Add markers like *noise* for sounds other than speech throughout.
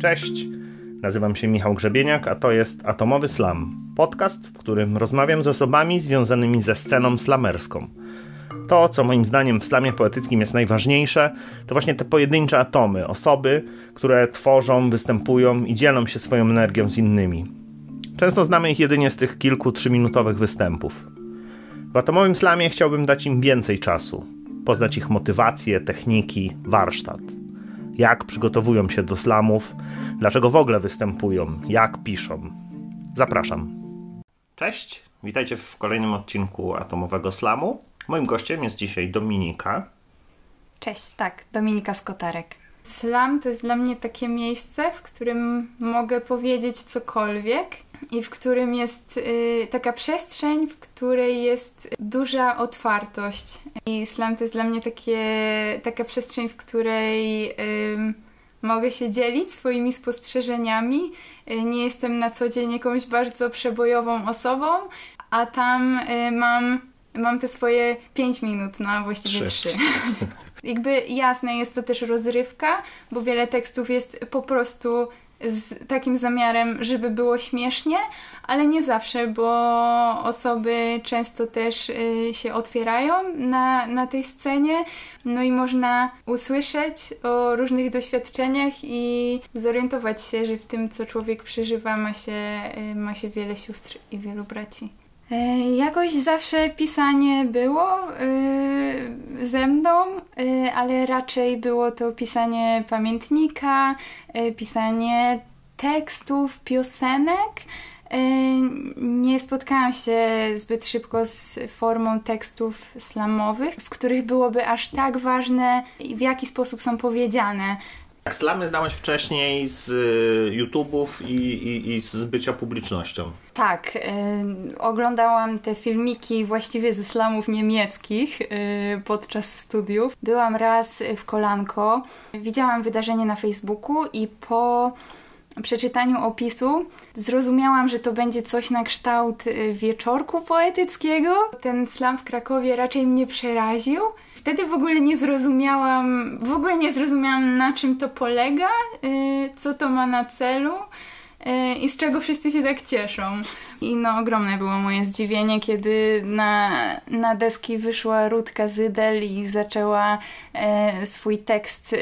Cześć, nazywam się Michał Grzebieniak, a to jest Atomowy Slam, podcast, w którym rozmawiam z osobami związanymi ze sceną slamerską. To, co moim zdaniem w slamie poetyckim jest najważniejsze, to właśnie te pojedyncze atomy, osoby, które tworzą, występują i dzielą się swoją energią z innymi. Często znamy ich jedynie z tych kilku trzyminutowych występów. W atomowym slamie chciałbym dać im więcej czasu, poznać ich motywacje, techniki, warsztat jak przygotowują się do slamów, dlaczego w ogóle występują, jak piszą. Zapraszam. Cześć, witajcie w kolejnym odcinku Atomowego Slamu. Moim gościem jest dzisiaj Dominika. Cześć, tak, Dominika Skotarek. Slam to jest dla mnie takie miejsce, w którym mogę powiedzieć cokolwiek i w którym jest y, taka przestrzeń, w której jest duża otwartość. I slam to jest dla mnie takie, taka przestrzeń, w której y, mogę się dzielić swoimi spostrzeżeniami. Y, nie jestem na co dzień jakąś bardzo przebojową osobą, a tam y, mam, mam te swoje 5 minut, no właściwie 3. *laughs* Jakby jasne jest to też rozrywka, bo wiele tekstów jest po prostu z takim zamiarem, żeby było śmiesznie, ale nie zawsze, bo osoby często też y, się otwierają na, na tej scenie, no i można usłyszeć o różnych doświadczeniach i zorientować się, że w tym, co człowiek przeżywa, ma się, y, ma się wiele sióstr i wielu braci. E, jakoś zawsze pisanie było yy, ze mną, yy, ale raczej było to pisanie pamiętnika, pisanie tekstów, piosenek. Nie spotkałam się zbyt szybko z formą tekstów slamowych, w których byłoby aż tak ważne, w jaki sposób są powiedziane. Slamy znałaś wcześniej z y, YouTube'ów i, i, i z bycia publicznością. Tak, y, oglądałam te filmiki właściwie ze slamów niemieckich y, podczas studiów. Byłam raz w Kolanko, widziałam wydarzenie na Facebooku i po przeczytaniu opisu zrozumiałam, że to będzie coś na kształt y, wieczorku poetyckiego. Ten slam w Krakowie raczej mnie przeraził. Wtedy w ogóle nie zrozumiałam, w ogóle nie zrozumiałam na czym to polega, y, co to ma na celu. Y, i z czego wszyscy się tak cieszą. I no ogromne było moje zdziwienie, kiedy na, na deski wyszła Rutka Zydel i zaczęła e, swój tekst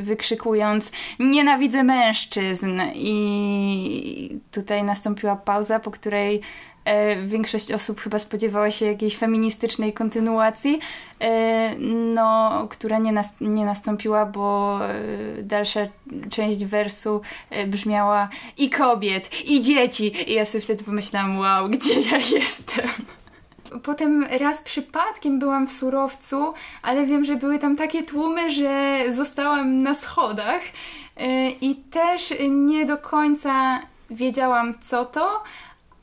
wykrzykując nienawidzę mężczyzn i tutaj nastąpiła pauza, po której większość osób chyba spodziewała się jakiejś feministycznej kontynuacji, e, no, która nie, nas, nie nastąpiła, bo e, dalsza część wersu brzmiała i kobiet, i dzieci. I ja sobie wtedy pomyślałam, wow, gdzie ja *laughs* jestem? Potem raz przypadkiem byłam w surowcu, ale wiem, że były tam takie tłumy, że zostałam na schodach i też nie do końca wiedziałam, co to,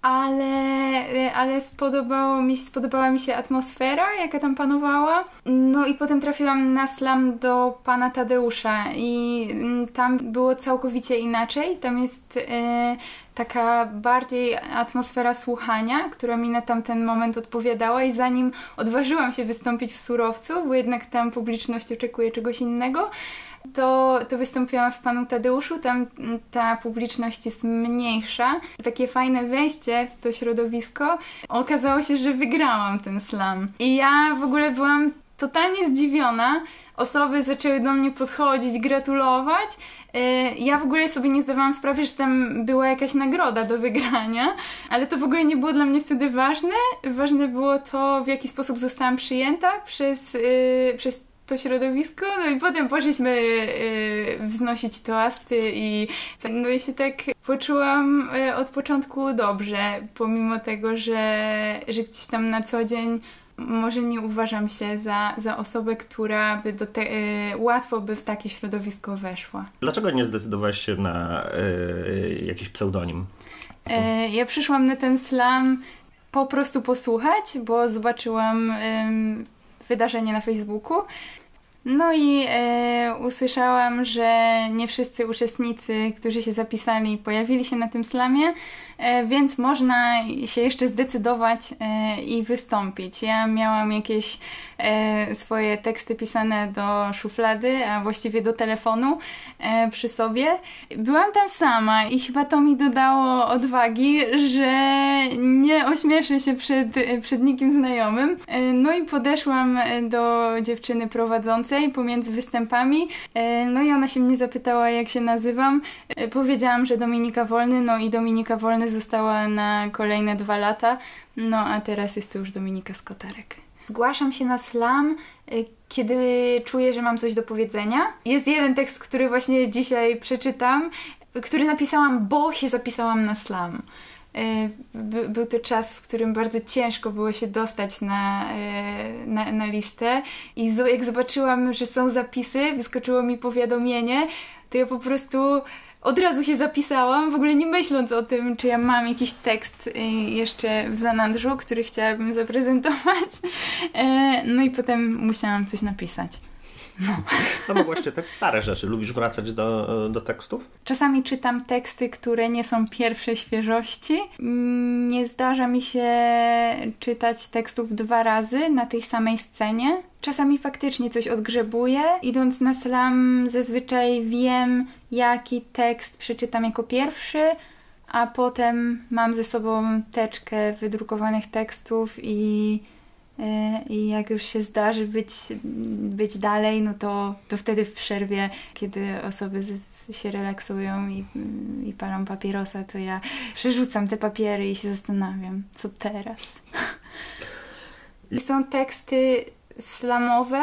ale, ale spodobało mi, spodobała mi się atmosfera, jaka tam panowała. No i potem trafiłam na slam do pana Tadeusza i mm, tam było całkowicie inaczej. Tam jest e, taka bardziej atmosfera słuchania, która mi na tamten moment odpowiadała i zanim odważyłam się wystąpić w surowcu, bo jednak tam publiczność oczekuje czegoś innego, to, to wystąpiłam w Panu Tadeuszu, tam ta publiczność jest mniejsza. Takie fajne wejście w to środowisko. Okazało się, że wygrałam ten slam. I ja w ogóle byłam totalnie zdziwiona. Osoby zaczęły do mnie podchodzić, gratulować. Y, ja w ogóle sobie nie zdawałam sprawy, że tam była jakaś nagroda do wygrania, ale to w ogóle nie było dla mnie wtedy ważne. Ważne było to, w jaki sposób zostałam przyjęta przez, yy, przez to środowisko, no i potem poszliśmy yy, wznosić toasty i no i się tak poczułam yy, od początku dobrze, pomimo tego, że, że gdzieś tam na co dzień może nie uważam się za, za osobę, która by do te, yy, łatwo by w takie środowisko weszła. Dlaczego nie zdecydowałaś się na jakiś pseudonim? Ja przyszłam na ten slam po prostu posłuchać, bo zobaczyłam wydarzenie na Facebooku. No i e, usłyszałam, że nie wszyscy uczestnicy, którzy się zapisali, pojawili się na tym slamie, więc można się jeszcze zdecydować e, i wystąpić. Ja miałam jakieś e, swoje teksty pisane do szuflady, a właściwie do telefonu e, przy sobie. Byłam tam sama i chyba to mi dodało odwagi, że nie ośmieszę się przed, przed nikim znajomym. E, no i podeszłam do dziewczyny prowadzącej pomiędzy występami. E, no i ona się mnie zapytała, jak się nazywam. E, powiedziałam, że Dominika Wolny, no i Dominika Wolny została na kolejne dwa lata. No a teraz jest to już Dominika Skotarek. Zgłaszam się na slam, y, kiedy czuję, że mam coś do powiedzenia. Jest jeden tekst, który właśnie dzisiaj przeczytam, który napisałam, bo się zapisałam na slam. Y, był to czas, w którym bardzo ciężko było się dostać na, y, na, na listę i jak zobaczyłam, że są zapisy, wyskoczyło mi powiadomienie, to ja po prostu od razu się zapisałam, w ogóle nie myśląc o tym, czy ja mam jakiś tekst y, jeszcze w zanadrzu, który chciałabym zaprezentować. *laughs* E, no i potem musiałam coś napisać. No. no bo właśnie tak stare rzeczy. Lubisz wracać do, do tekstów? Czasami czytam teksty, które nie są pierwszej świeżości. Nie zdarza mi się czytać tekstów dwa razy na tej samej scenie. Czasami faktycznie coś odgrzebuję. Idąc na slam zazwyczaj wiem, jaki tekst przeczytam jako pierwszy, a potem mam ze sobą teczkę wydrukowanych tekstów i I jak już się zdarzy być, być dalej, no to, to wtedy w przerwie, kiedy osoby z, się relaksują i, i palą papierosa, to ja przerzucam te papiery i się zastanawiam, co teraz. I *laughs* są teksty slamowe,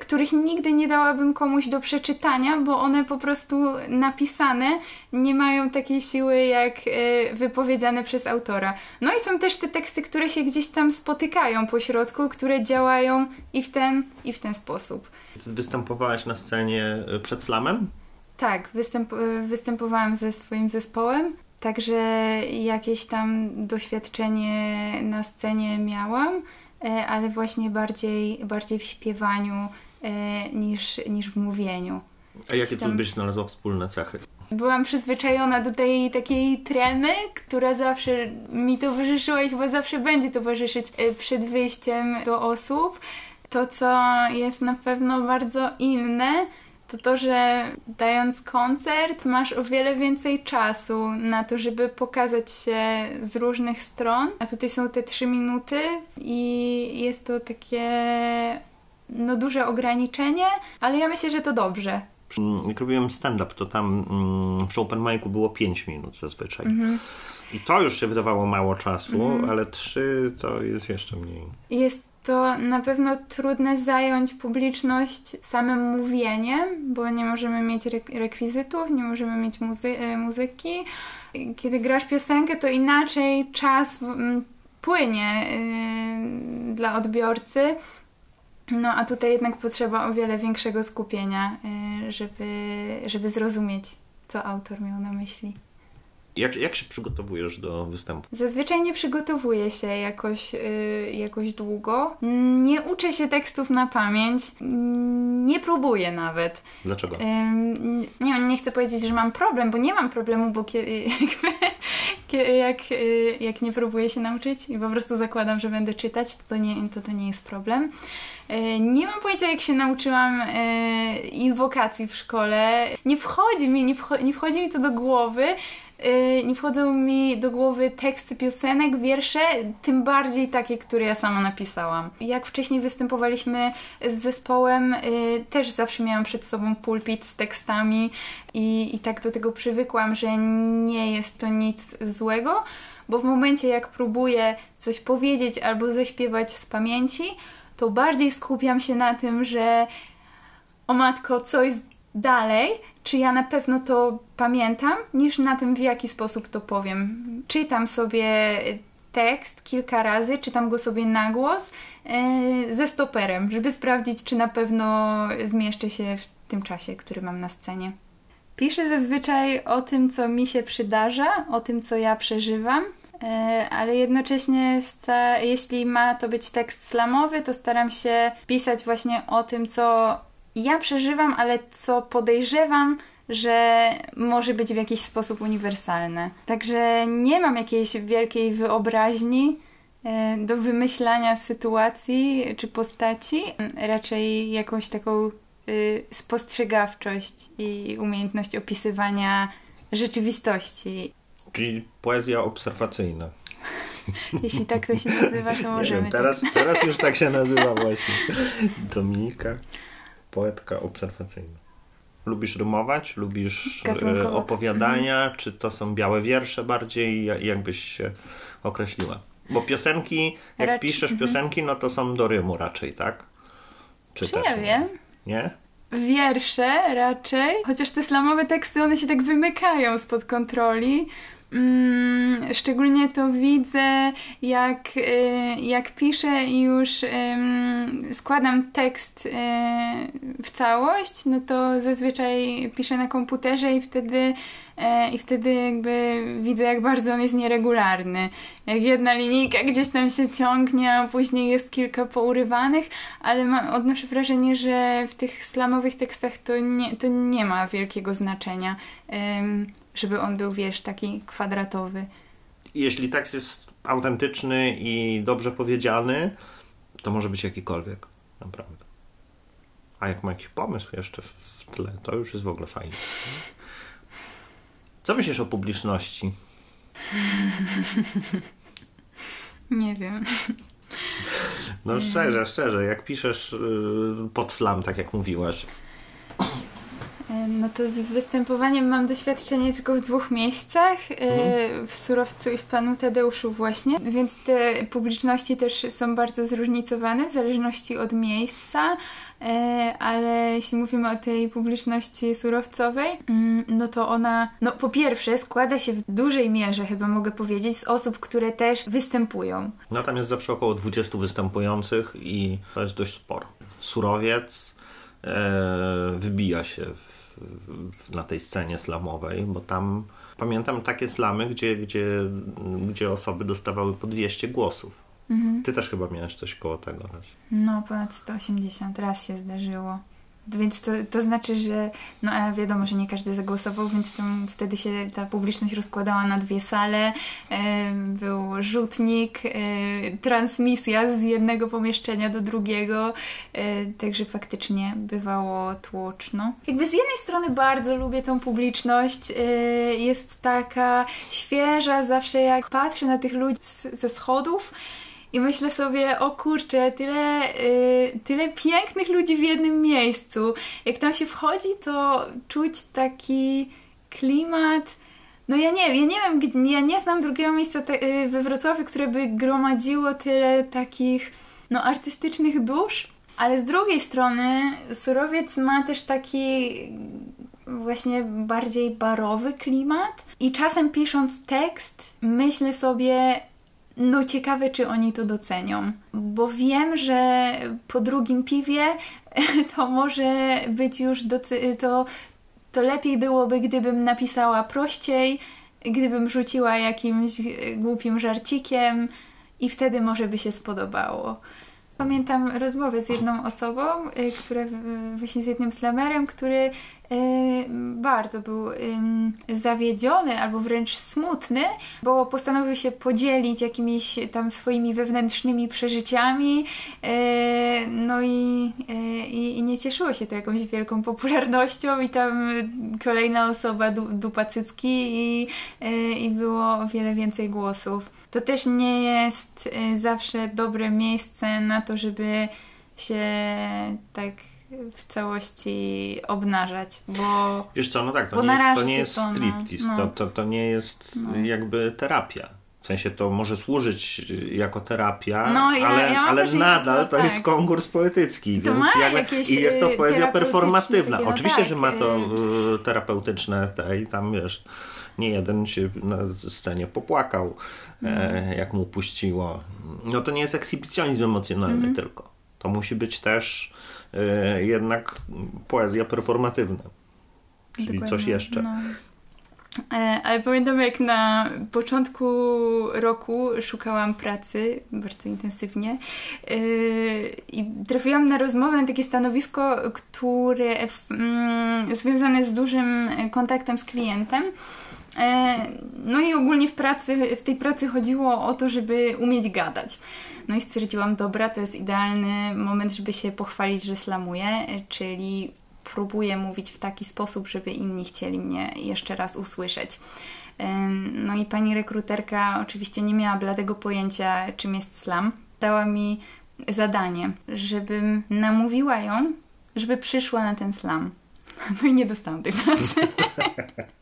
których nigdy nie dałabym komuś do przeczytania, bo one po prostu napisane nie mają takiej siły jak e, wypowiedziane przez autora. No i są też te teksty, które się gdzieś tam spotykają po środku, które działają i w ten, i w ten sposób. Występowałaś na scenie e, przed slamem? Tak, występ e, występowałam ze swoim zespołem. Także jakieś tam doświadczenie na scenie miałam. E, ale właśnie bardziej, bardziej w śpiewaniu e, niż, niż w mówieniu. A jakie tu byś znalazła wspólne cechy? Byłam przyzwyczajona do tej takiej tremy, która zawsze mi towarzyszyła i chyba zawsze będzie towarzyszyć e, przed wyjściem do osób. To, co jest na pewno bardzo inne, to to, że dając koncert masz o wiele więcej czasu na to, żeby pokazać się z różnych stron. A tutaj są te trzy minuty i jest to takie no duże ograniczenie, ale ja myślę, że to dobrze. Jak robiłem stand-up, to tam mm, przy open micu było 5 minut zazwyczaj. Mhm. I to już się wydawało mało czasu, mhm. ale 3 to jest jeszcze mniej. Jest to na pewno trudne zająć publiczność samym mówieniem, bo nie możemy mieć rekwizytów, nie możemy mieć muzy e, muzyki. Kiedy grasz piosenkę, to inaczej czas płynie yy, dla odbiorcy. No a tutaj jednak potrzeba o wiele większego skupienia, yy, żeby, żeby zrozumieć, co autor miał na myśli. Jak, jak się przygotowujesz do występu? Zazwyczaj nie przygotowuję się jakoś, yy, jakoś długo. Nie uczę się tekstów na pamięć. Nie próbuję nawet. Dlaczego? Yy, nie, nie chcę powiedzieć, że mam problem, bo nie mam problemu, bo kiedy, *laughs* jak, yy, jak nie próbuję się nauczyć i po prostu zakładam, że będę czytać, to to nie, to, to nie jest problem. Yy, nie mam pojęcia, jak się nauczyłam yy, inwokacji w szkole. Nie wchodzi mi, nie, wcho nie wchodzi mi to do głowy. Y, nie wchodzą mi do głowy teksty piosenek, wiersze, tym bardziej takie, które ja sama napisałam. Jak wcześniej występowaliśmy z zespołem, y, też zawsze miałam przed sobą pulpit z tekstami i, i tak do tego przywykłam, że nie jest to nic złego, bo w momencie jak próbuję coś powiedzieć albo zaśpiewać z pamięci, to bardziej skupiam się na tym, że o matko, co jest dalej, czy ja na pewno to pamiętam, niż na tym, w jaki sposób to powiem. Czytam sobie tekst kilka razy, czytam go sobie na głos yy, ze stoperem, żeby sprawdzić, czy na pewno zmieszczę się w tym czasie, który mam na scenie. Piszę zazwyczaj o tym, co mi się przydarza, o tym, co ja przeżywam, yy, ale jednocześnie, jeśli ma to być tekst slamowy, to staram się pisać właśnie o tym, co ja przeżywam, ale co podejrzewam, że może być w jakiś sposób uniwersalne. Także nie mam jakiejś wielkiej wyobraźni, e, do wymyślania sytuacji czy postaci, raczej jakąś taką y, spostrzegawczość i umiejętność opisywania rzeczywistości. Czyli poezja obserwacyjna. *laughs* Jeśli tak to się nazywa, to możemy. Wiem, teraz, teraz już tak się nazywa właśnie. *laughs* Dominika, poetka obserwacyjna. Lubisz rymować? Lubisz e, opowiadania? Mhm. Czy to są białe wiersze bardziej? Jak byś się określiła? Bo piosenki, jak Racz... piszesz mhm. piosenki, no to są do rymu raczej, tak? Czy, Czy też ja wiem? Nie? Wiersze raczej, chociaż te slamowe teksty, one się tak wymykają spod kontroli. Mm, szczególnie to widzę, jak, y, jak piszę i już składam tekst y, w całość, no to zazwyczaj piszę na komputerze i wtedy, e, i wtedy jakby widzę, jak bardzo on jest nieregularny. Jak jedna linijka gdzieś tam się ciągnie, a później jest kilka pourywanych, ale ma, odnoszę wrażenie, że w tych slamowych tekstach to nie, to nie ma wielkiego znaczenia żeby on był, wiesz, taki kwadratowy. Jeśli tekst jest autentyczny i dobrze powiedziany, to może być jakikolwiek, naprawdę. A jak ma jakiś pomysł jeszcze w tle, to już jest w ogóle fajnie. Co myślisz o publiczności? *laughs* Nie wiem. No szczerze, szczerze, jak piszesz y, pod slam, tak jak mówiłaś, no to z występowaniem mam doświadczenie tylko w dwóch miejscach, e, mhm. w Surowcu i w Panu Tadeuszu właśnie, więc te publiczności też są bardzo zróżnicowane w zależności od miejsca, e, ale jeśli mówimy o tej publiczności surowcowej, mm, no to ona, no po pierwsze składa się w dużej mierze, chyba mogę powiedzieć, z osób, które też występują. No tam jest zawsze około 20 występujących i to jest dość sporo. Surowiec e, wybija się w na tej scenie slamowej, bo tam pamiętam takie slamy, gdzie, gdzie, gdzie osoby dostawały po 200 głosów. Mhm. Ty też chyba miałeś coś koło tego raz. No, ponad 180 raz się zdarzyło. Więc to, to znaczy, że no a wiadomo, że nie każdy zagłosował, więc tam wtedy się ta publiczność rozkładała na dwie sale. E, był rzutnik, e, transmisja z jednego pomieszczenia do drugiego, e, także faktycznie bywało tłoczno. Jakby z jednej strony bardzo lubię tą publiczność, e, jest taka świeża zawsze jak patrzę na tych ludzi z, ze schodów, i myślę sobie, o kurczę, tyle, yy, tyle pięknych ludzi w jednym miejscu. Jak tam się wchodzi, to czuć taki klimat. No ja nie, ja nie wiem, ja nie znam drugiego miejsca te, yy, we Wrocławiu, które by gromadziło tyle takich no, artystycznych dusz. Ale z drugiej strony Surowiec ma też taki właśnie bardziej barowy klimat i czasem pisząc tekst myślę sobie, no ciekawe, czy oni to docenią, bo wiem, że po drugim piwie *laughs* to może być już to, to lepiej byłoby, gdybym napisała prościej, gdybym rzuciła jakimś głupim żarcikiem i wtedy może by się spodobało. Pamiętam rozmowę z jedną osobą, y, która właśnie z jednym slamerem, który bardzo był zawiedziony albo wręcz smutny, bo postanowił się podzielić jakimiś tam swoimi wewnętrznymi przeżyciami. Y, no i, y, i, i nie cieszyło się to jakąś wielką popularnością i tam kolejna osoba dupa cycki i, i było o wiele więcej głosów. To też nie jest zawsze dobre miejsce na to, żeby się tak w całości obnażać, bo Wiesz co, no tak, to nie jest, to nie jest to striptease, no. to, to, to nie jest no. jakby terapia. W sensie to może służyć jako terapia, no, ja, ale, ja ale nadal to, tak. jest konkurs poetycki, to więc jakby, i jest to y, poezja performatywna. Oczywiście, tak. że ma to y, y, terapeutyczne te i tam wiesz, nie jeden się na scenie popłakał, mm. jak mu puściło. No to nie jest ekshibicjonizm emocjonalny mm. tylko. To musi być też E, jednak poezja performatywna. Czyli Dokładnie. coś jeszcze. No. E, ale pamiętam, jak na początku roku szukałam pracy bardzo intensywnie e, i trafiłam na rozmowę na takie stanowisko, które mm, związane z dużym kontaktem z klientem. E, no i ogólnie w pracy, w tej pracy chodziło o to, żeby umieć gadać. No i stwierdziłam, dobra, to jest idealny moment, żeby się pochwalić, że slamuję, czyli próbuję mówić w taki sposób, żeby inni chcieli mnie jeszcze raz usłyszeć. No i pani rekruterka oczywiście nie miała bladego pojęcia, czym jest slam. Dała mi zadanie, żebym namówiła ją, żeby przyszła na ten slam. *laughs* No i nie dostałam tej pracy. *laughs*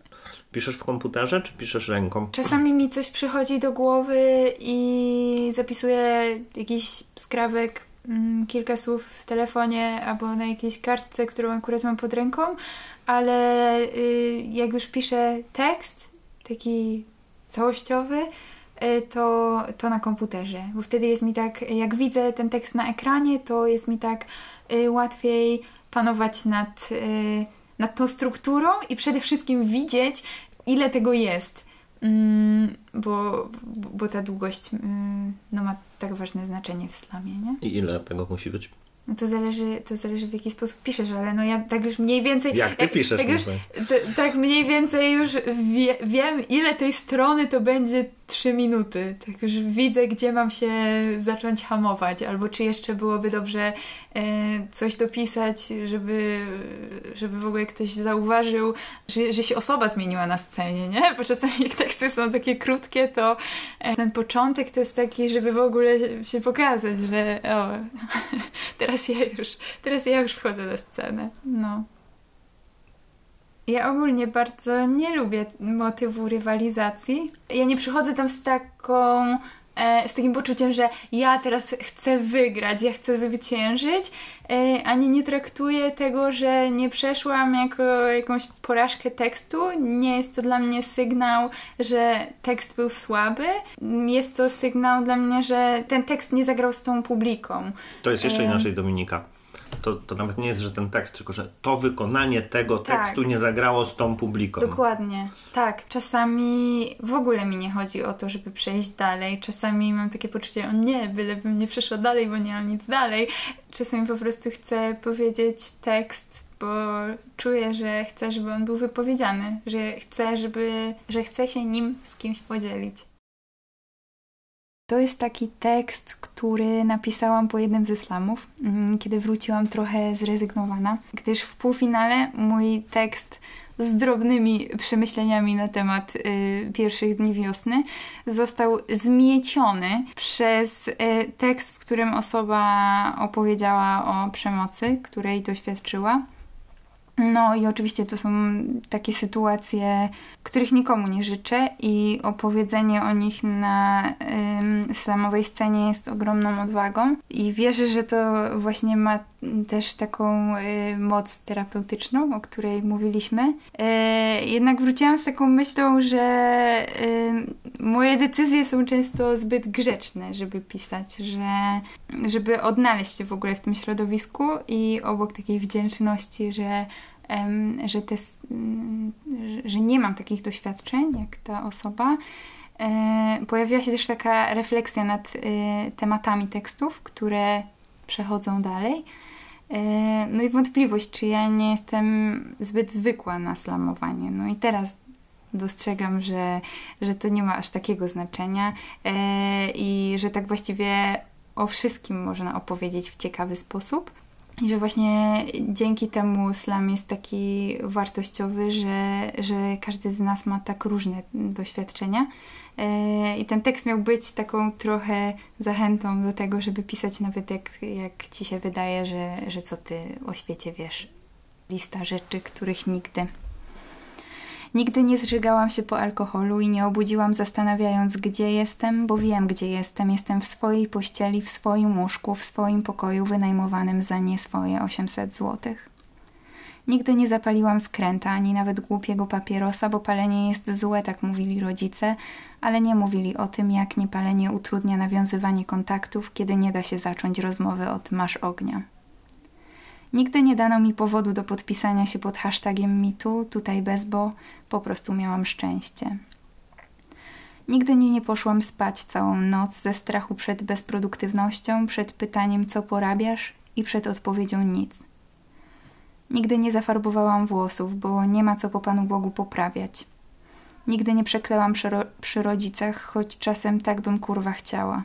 Piszesz w komputerze, czy piszesz ręką? Czasami mi coś przychodzi do głowy i zapisuję jakiś skrawek, mm, kilka słów w telefonie albo na jakiejś kartce, którą akurat mam pod ręką, ale y, jak już piszę tekst, taki całościowy, y, to, to na komputerze. Bo wtedy jest mi tak, jak widzę ten tekst na ekranie, to jest mi tak y, łatwiej panować nad, nad tą strukturą i przede wszystkim widzieć, ile tego jest. Mm, bo, bo ta długość mm, no, ma tak ważne znaczenie w slamie, nie? I ile tego musi być? No to zależy, to zależy w jaki sposób piszesz, ale no ja tak już mniej więcej... Jak ty jak, piszesz? Tak, już, to, tak mniej więcej już wie, wiem, ile tej strony to będzie trzy minuty. Tak już widzę, gdzie mam się zacząć hamować, albo czy jeszcze byłoby dobrze e, coś dopisać, żeby, żeby w ogóle ktoś zauważył, że, że się osoba zmieniła na scenie, nie? Bo czasami jak teksty są takie krótkie, to e, ten początek to jest taki, żeby w ogóle się pokazać, że o, *laughs* teraz ja już, teraz ja już wchodzę na scenę. No. Ja ogólnie bardzo nie lubię motywu rywalizacji. Ja nie przychodzę tam z taką e, z takim poczuciem, że ja teraz chcę wygrać, ja chcę zwyciężyć, e, ani nie traktuję tego, że nie przeszłam jako jakąś porażkę tekstu. Nie jest to dla mnie sygnał, że tekst był słaby. Jest to sygnał dla mnie, że ten tekst nie zagrał z tą publiką. To jest jeszcze inaczej, Dominika to, to nawet nie jest, że ten tekst, tylko że to wykonanie tego tak. tekstu nie zagrało z tą publiką. Dokładnie, tak. Czasami w ogóle mi nie chodzi o to, żeby przejść dalej. Czasami mam takie poczucie, o nie, bylebym nie przeszła dalej, bo nie mam nic dalej. Czasami po prostu chcę powiedzieć tekst bo czuję, że chcę, żeby on był wypowiedziany, że chcę, żeby, że chcę się nim z kimś podzielić. To jest taki tekst, który napisałam po jednym ze slamów, mm, kiedy wróciłam trochę zrezygnowana, gdyż w półfinale mój tekst z drobnymi przemyśleniami na temat y, pierwszych dni wiosny został zmieciony przez y, tekst, w którym osoba opowiedziała o przemocy, której doświadczyła. No i oczywiście to są takie sytuacje, których nikomu nie życzę i opowiedzenie o nich na ym, slamowej scenie jest ogromną odwagą i wierzę, że to właśnie ma też taką y, moc terapeutyczną, o której mówiliśmy. Y, jednak wróciłam z taką myślą, że y, moje decyzje są często zbyt grzeczne, żeby pisać, że żeby odnaleźć się w ogóle w tym środowisku i obok takiej wdzięczności, że że, te, że nie mam takich doświadczeń jak ta osoba. Pojawiła się też taka refleksja nad tematami tekstów, które przechodzą dalej. E, no i wątpliwość, czy ja nie jestem zbyt zwykła na slamowanie. No i teraz dostrzegam, że, że to nie ma aż takiego znaczenia i że tak właściwie o wszystkim można opowiedzieć w ciekawy sposób. I że właśnie dzięki temu slam jest taki wartościowy, że, że każdy z nas ma tak różne doświadczenia. E, I ten tekst miał być taką trochę zachętą do tego, żeby pisać nawet jak, jak ci się wydaje, że, że co ty o świecie wiesz. Lista rzeczy, których nigdy Nigdy nie zżygałam się po alkoholu i nie obudziłam zastanawiając, gdzie jestem, bo wiem, gdzie jestem. Jestem w swojej pościeli, w swoim łóżku, w swoim pokoju wynajmowanym za nie swoje 800 złotych. Nigdy nie zapaliłam skręta, ani nawet głupiego papierosa, bo palenie jest złe, tak mówili rodzice, ale nie mówili o tym, jak niepalenie utrudnia nawiązywanie kontaktów, kiedy nie da się zacząć rozmowy od masz ognia. Nigdy nie dano mi powodu do podpisania się pod hashtagiem mitu, tutaj bez bo, po prostu miałam szczęście. Nigdy nie, nie poszłam spać całą noc ze strachu przed bezproduktywnością, przed pytaniem co porabiasz i przed odpowiedzią nic. Nigdy nie zafarbowałam włosów, bo nie ma co po Panu Bogu poprawiać. Nigdy nie przeklęłam przy, ro- przy rodzicach, choć czasem tak bym kurwa chciała.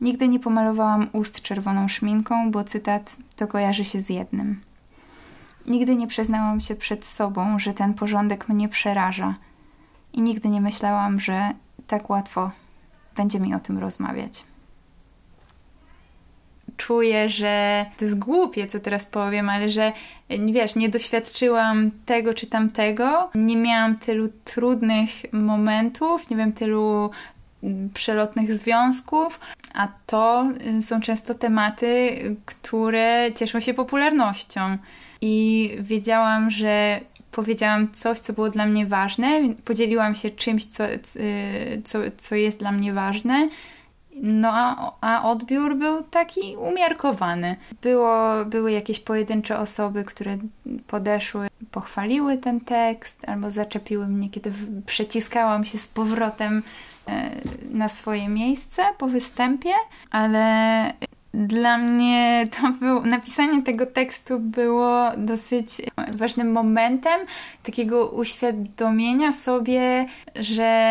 Nigdy nie pomalowałam ust czerwoną szminką, bo cytat to kojarzy się z jednym. Nigdy nie przyznałam się przed sobą, że ten porządek mnie przeraża. I nigdy nie myślałam, że tak łatwo będzie mi o tym rozmawiać. Czuję, że to jest głupie, co teraz powiem, ale że wiesz, nie doświadczyłam tego czy tamtego, nie miałam tylu trudnych momentów, nie wiem, tylu mm, przelotnych związków, a to y, są często tematy, które cieszą się popularnością. I wiedziałam, że powiedziałam coś, co było dla mnie ważne, podzieliłam się czymś, co, y, co, co jest dla mnie ważne. No a, a odbiór był taki umiarkowany. Było, były jakieś pojedyncze osoby, które podeszły, pochwaliły ten tekst, albo zaczepiły mnie, kiedy przeciskałam się z powrotem e, na swoje miejsce po występie, ale dla mnie to był, napisanie tego tekstu było dosyć ważnym momentem takiego uświadomienia sobie, że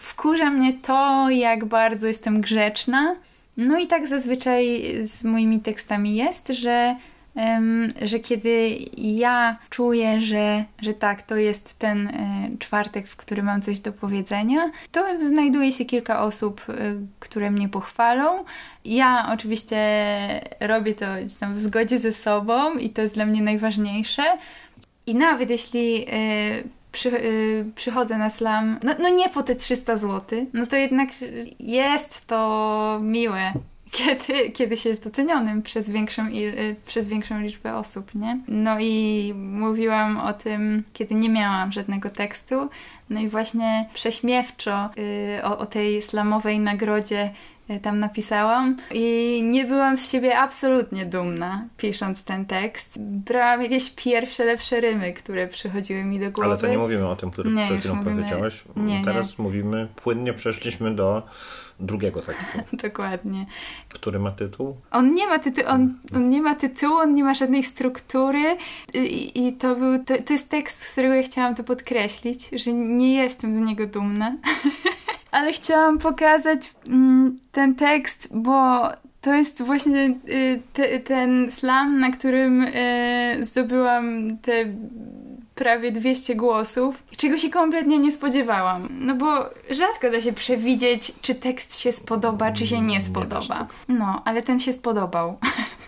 wkurza mnie to, jak bardzo jestem grzeczna. No i tak zazwyczaj z moimi tekstami jest, że że kiedy ja czuję, że, że tak, to jest ten e, czwartek, w którym mam coś do powiedzenia, to znajduje się kilka osób, e, które mnie pochwalą. Ja oczywiście robię to w zgodzie ze sobą i to jest dla mnie najważniejsze. I nawet jeśli e, przy, przychodzę na slam, no, no nie po te 300 zł, no to jednak jest to miłe, kiedy, się jest docenionym przez większą, il- y, przez większą liczbę osób, nie? No i mówiłam o tym, kiedy nie miałam żadnego tekstu, no i właśnie prześmiewczo y, o, o tej slamowej nagrodzie tam napisałam i nie byłam z siebie absolutnie dumna, pisząc ten tekst. Brałam jakieś pierwsze, lepsze rymy, które przychodziły mi do głowy. Ale to nie mówimy o tym, który Nie, przed chwilą mówimy- powiedziałeś. nie, Teraz mówimy, płynnie przeszliśmy do drugiego tekstu, *laughs* Dokładnie. który ma tytuł. On nie ma, tytu- on, on nie ma tytułu, on nie ma żadnej struktury i, i to był, to, to jest tekst, z którego ja chciałam to podkreślić, że nie jestem z niego dumna. *laughs* Ale chciałam pokazać mm, ten tekst, bo to jest właśnie y, te, ten slam, na którym y, zdobyłam te prawie 200 głosów, czego się kompletnie nie spodziewałam. No bo rzadko da się przewidzieć, czy tekst się spodoba, czy się nie spodoba. tak. No, ale ten się spodobał. *laughs*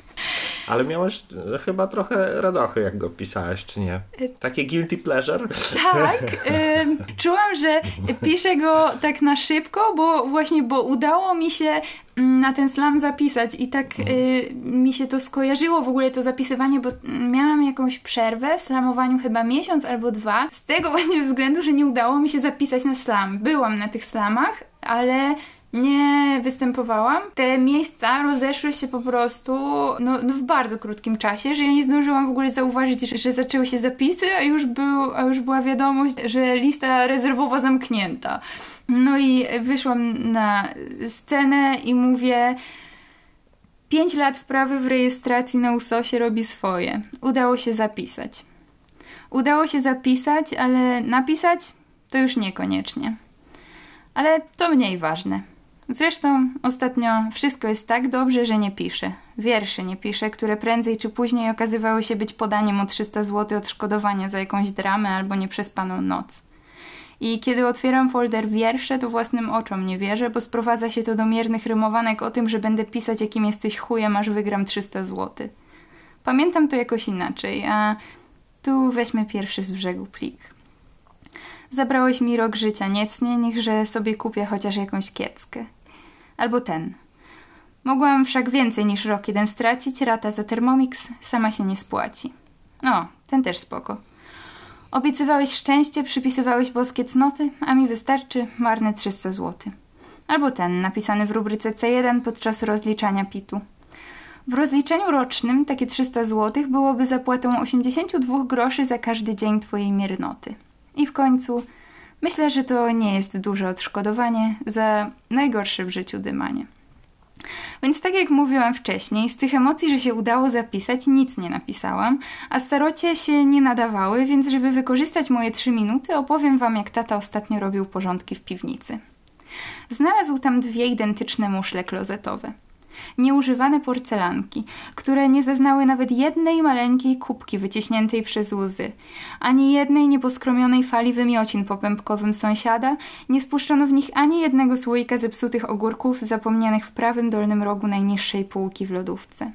Ale miałeś e, chyba trochę radochy, jak go pisałeś, czy nie? Takie guilty pleasure? Tak, *laughs* ym, czułam, że piszę go tak na szybko, bo właśnie, bo udało mi się mm, na ten slam zapisać i tak y, mi się to skojarzyło w ogóle to zapisywanie, bo mm, miałam jakąś przerwę w slamowaniu chyba miesiąc albo dwa, z tego właśnie względu, że nie udało mi się zapisać na slam. Byłam na tych slamach, ale nie występowałam. Te miejsca rozeszły się po prostu no, no w bardzo krótkim czasie, że ja nie zdążyłam w ogóle zauważyć, że, że zaczęły się zapisy, a już, był, a już była wiadomość, że lista rezerwowa zamknięta. No i wyszłam na scenę i mówię... Pięć lat wprawy w rejestracji na USOSie robi swoje. Udało się zapisać. Udało się zapisać, ale napisać to już niekoniecznie. Ale to mniej ważne. Zresztą ostatnio wszystko jest tak dobrze, że nie piszę. Wiersze nie piszę, które prędzej czy później okazywały się być podaniem o 300 zł odszkodowania za jakąś dramę albo nieprzespaną noc. I kiedy otwieram folder wiersze, to własnym oczom nie wierzę, bo sprowadza się to do miernych rymowanek o tym, że będę pisać jakim jesteś chujem, aż wygram 300 zł. Pamiętam to jakoś inaczej, a tu weźmy pierwszy z brzegu plik. Zabrałeś mi rok życia, niecnie, niech że sobie kupię chociaż jakąś kieckę. Albo ten. Mogłam wszak więcej niż rok jeden stracić, rata za Thermomix sama się nie spłaci. O, ten też spoko. Obiecywałeś szczęście, przypisywałeś boskie cnoty, a mi wystarczy marne 300 zł. Albo ten, napisany w rubryce C1 podczas rozliczania PIT-u. W rozliczeniu rocznym takie 300 zł byłoby zapłatą 82 groszy za każdy dzień twojej miernoty. I w końcu, myślę, że to nie jest duże odszkodowanie za najgorsze w życiu dymanie. Więc tak jak mówiłam wcześniej, z tych emocji, że się udało zapisać, nic nie napisałam, a starocie się nie nadawały, więc żeby wykorzystać moje trzy minuty, opowiem wam, jak tata ostatnio robił porządki w piwnicy. Znalazł tam dwie identyczne muszle klozetowe nieużywane porcelanki, które nie zaznały nawet jednej maleńkiej kubki wyciśniętej przez łzy, ani jednej nieposkromionej fali wymiocin po sąsiada, nie spuszczono w nich ani jednego słoika zepsutych ogórków zapomnianych w prawym dolnym rogu najniższej półki w lodówce.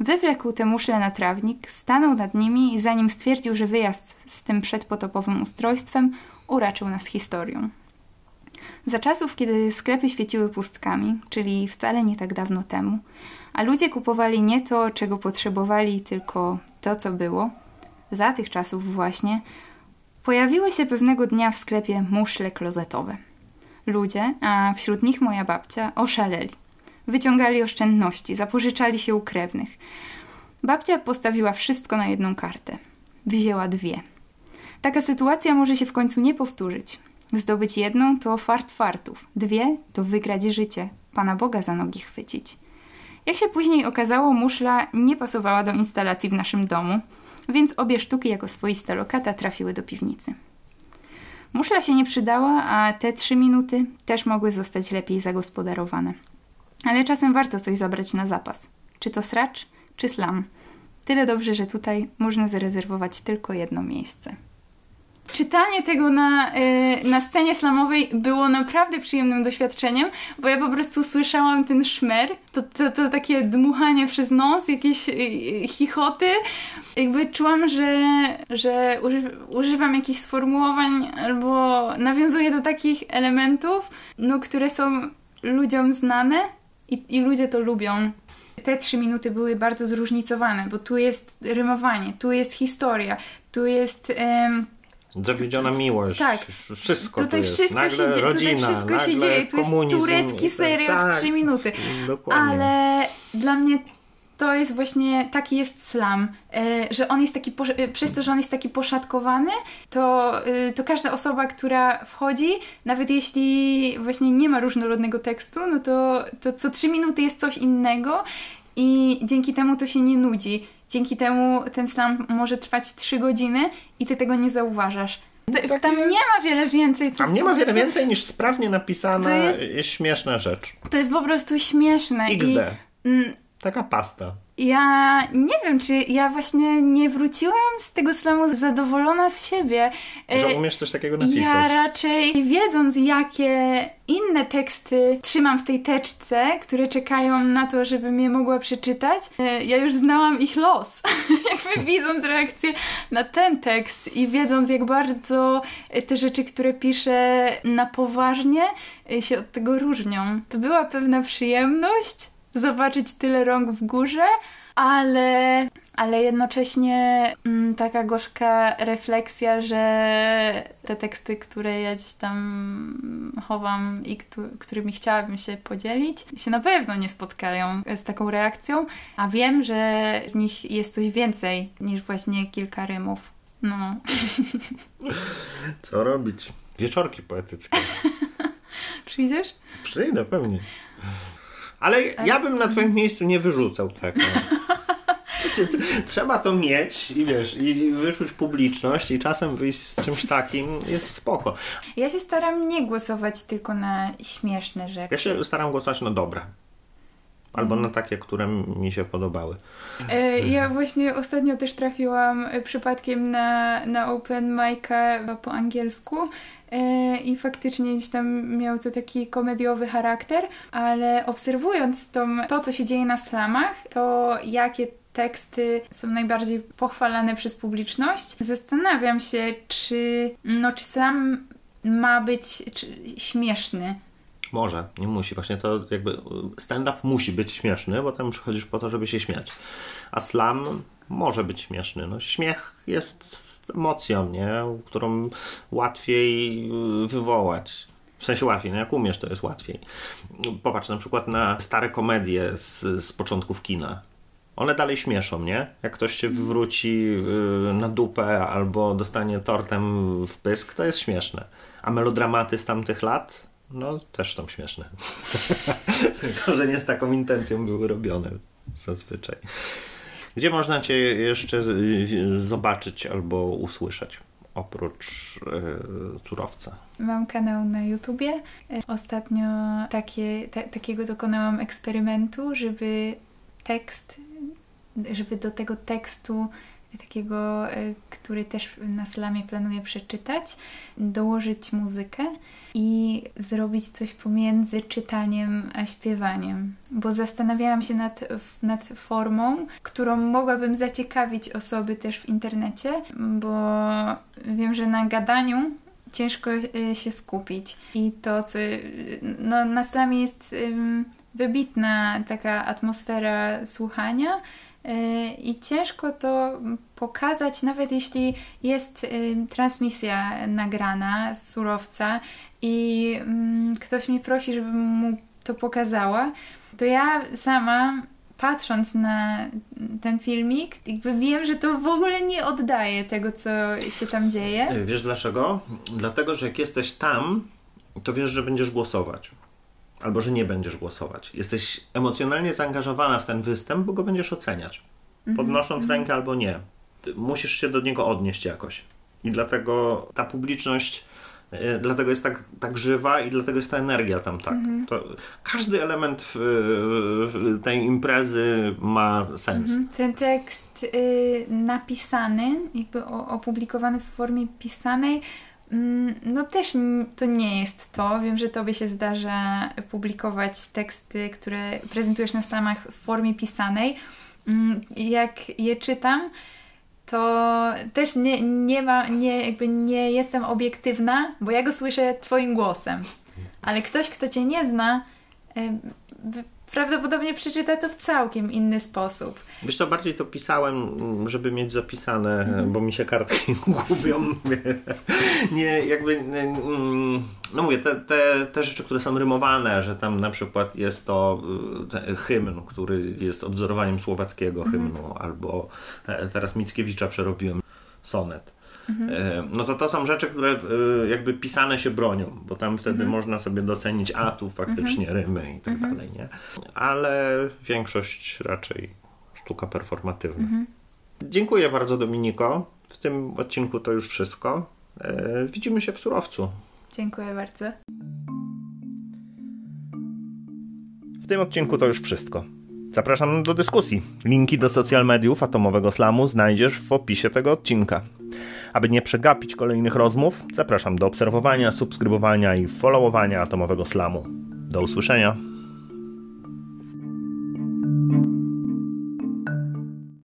Wywlekł te muszle na trawnik, stanął nad nimi i zanim stwierdził, że wyjazd z tym przedpotopowym ustrojstwem uraczył nas historią. Za czasów, kiedy sklepy świeciły pustkami, czyli wcale nie tak dawno temu, a ludzie kupowali nie to, czego potrzebowali, tylko to, co było, za tych czasów właśnie, pojawiły się pewnego dnia w sklepie muszle klozetowe. Ludzie, a wśród nich moja babcia, oszaleli. Wyciągali oszczędności, zapożyczali się u krewnych. Babcia postawiła wszystko na jedną kartę. Wzięła dwie. Taka sytuacja może się w końcu nie powtórzyć. Zdobyć jedną to fart fartów, dwie to wygrać życie, Pana Boga za nogi chwycić. Jak się później okazało, muszla nie pasowała do instalacji w naszym domu, więc obie sztuki jako swoista lokata trafiły do piwnicy. Muszla się nie przydała, a te trzy minuty też mogły zostać lepiej zagospodarowane. Ale czasem warto coś zabrać na zapas. Czy to sracz, czy slam. Tyle dobrze, że tutaj można zarezerwować tylko jedno miejsce. Czytanie tego na, yy, na scenie slamowej było naprawdę przyjemnym doświadczeniem, bo ja po prostu słyszałam ten szmer, to, to, to takie dmuchanie przez nos, jakieś yy, chichoty. Jakby czułam, że, że uży, używam jakichś sformułowań albo nawiązuję do takich elementów, no, które są ludziom znane i, i ludzie to lubią te trzy minuty były bardzo zróżnicowane, bo tu jest rymowanie, tu jest historia, tu jest. Zawiedziona miłość. Tak. Wszystko tutaj jest. wszystko nagle się dzieje. Rodzina, tutaj wszystko się dzieje. Tu jest turecki serial tak, w trzy minuty. Dokładnie. Ale dla mnie to jest właśnie taki jest slam, e, że on jest taki, e, przez to, że on jest taki poszatkowany, to, e, to każda osoba, która wchodzi, nawet jeśli właśnie nie ma różnorodnego tekstu, no to, to co trzy minuty jest coś innego i dzięki temu to się nie nudzi. Dzięki temu ten slam może trwać 3 godziny i ty tego nie zauważasz. Takie... Tam nie ma wiele więcej. Tam nie ma wiele więcej niż sprawnie napisana jest... śmieszna rzecz. To jest po prostu śmieszne. XD. I, mm, Taka pasta. Ja nie wiem, czy ja właśnie nie wróciłam z tego slamu zadowolona z siebie. Że umiesz coś takiego napisać. Ja raczej wiedząc, jakie inne teksty trzymam w tej teczce, które czekają na to, żebym je mogła przeczytać, e, ja już znałam ich los. *laughs* Jakby widząc reakcję na ten tekst i wiedząc, jak bardzo te rzeczy, które piszę na poważnie, e, się od tego różnią. To była pewna przyjemność zobaczyć tyle rąk w górze, ale, ale jednocześnie mm, taka gorzka refleksja, że te teksty, które ja gdzieś tam chowam i którymi chciałabym się podzielić, się na pewno nie spotkają z taką reakcją, a wiem, że w nich jest coś więcej niż właśnie kilka rymów. No. Co robić? Wieczorki poetyckie. *laughs* Przyjdziesz? Przyjdę, pewnie. Ale ja bym na twoim miejscu nie wyrzucał tego. *laughs* Trzeba to mieć i wiesz, i wyczuć publiczność i czasem wyjść z czymś takim jest spoko. Ja się staram nie głosować tylko na śmieszne rzeczy. Ja się staram głosować na dobre. Albo na takie, które mi się podobały. E, ja właśnie ostatnio też trafiłam przypadkiem na, na Open Mic'a po angielsku i faktycznie gdzieś tam miał to taki komediowy charakter, ale obserwując to, co się dzieje na slamach, to jakie teksty są najbardziej pochwalane przez publiczność, zastanawiam się, czy, no, czy slam ma być czy, śmieszny. Może, nie musi. Właśnie to jakby stand-up musi być śmieszny, bo tam przychodzisz po to, żeby się śmiać. A slam może być śmieszny. No, śmiech jest emocją, nie? którą łatwiej y, wywołać. W sensie łatwiej, no jak umiesz, to jest łatwiej. Popatrz na przykład na stare komedie z, z początków kina. One dalej śmieszą, nie? Jak ktoś się wywróci y, na dupę albo dostanie tortem w pysk, to jest śmieszne. A melodramaty z tamtych lat No, też są śmieszne. *laughs* Tylko, że nie z taką intencją były robione zazwyczaj. Gdzie można Cię jeszcze zobaczyć albo usłyszeć? Oprócz yy, surowca. Mam kanał na YouTubie. Ostatnio takie, ta, takiego dokonałam eksperymentu, żeby tekst, żeby do tego tekstu takiego, e, który też na slamie planuję przeczytać, dołożyć muzykę i zrobić coś pomiędzy czytaniem a śpiewaniem. Bo zastanawiałam się nad, nad formą, którą mogłabym zaciekawić osoby też w internecie, bo wiem, że na gadaniu ciężko e, się skupić. I to, co no, na slamie jest wybitna taka atmosfera słuchania, E, i ciężko to pokazać, nawet jeśli jest transmisja nagrana z surowca i mm, ktoś mi prosi, żebym mu to pokazała, to ja sama patrząc na ten filmik, jakby wiem, że to w ogóle nie oddaje tego, co się tam dzieje. Wiesz dlaczego? Dlatego, że jak jesteś tam, to wiesz, że będziesz głosować albo że nie będziesz głosować. Jesteś emocjonalnie zaangażowana w ten występ, bo go będziesz oceniać. Mhm, Podnosząc mm -hmm. rękę albo nie. Musisz się do niego odnieść jakoś. I dlatego ta publiczność, dlatego jest tak, tak żywa i dlatego jest ta energia tam tak. To każdy element w, w tej imprezy ma sens. -hmm. Ten tekst yy, napisany, jakby opublikowany w formie pisanej, Mm, no też to nie jest to. Wiem, że tobie się zdarza publikować teksty, które prezentujesz na slamach w formie pisanej. Mm, jak je czytam, to też nie, nie, ma, nie, jakby nie jestem obiektywna, bo ja go słyszę twoim głosem. Ale ktoś, kto cię nie zna, prawdopodobnie przeczyta to w całkiem inny sposób. Wiesz co, bardziej to pisałem, żeby mieć zapisane, mm. bo mi się kartki *laughs* gubią. nie, jakby, mm, no mówię, te, te, te rzeczy, które są rymowane, że tam na przykład jest to hymn, który jest odwzorowaniem słowackiego mm. hymnu, albo e, teraz Mickiewicza przerobiłem sonet Mhm. E, no to to są rzeczy, które e, jakby pisane się bronią, bo tam wtedy mhm. można sobie docenić, a tu faktycznie mhm. rymy i tak mhm. dalej, nie? Ale większość raczej sztuka performatywna. Mhm. Dziękuję bardzo Dominiko. W tym odcinku to już wszystko. E, widzimy się w surowcu. Dziękuję bardzo. W tym odcinku to już wszystko. Zapraszam do dyskusji. Linki do social mediów Atomowego Slamu znajdziesz w opisie tego odcinka. Aby nie przegapić kolejnych rozmów, zapraszam do obserwowania, subskrybowania i followowania Atomowego Slamu. Do usłyszenia.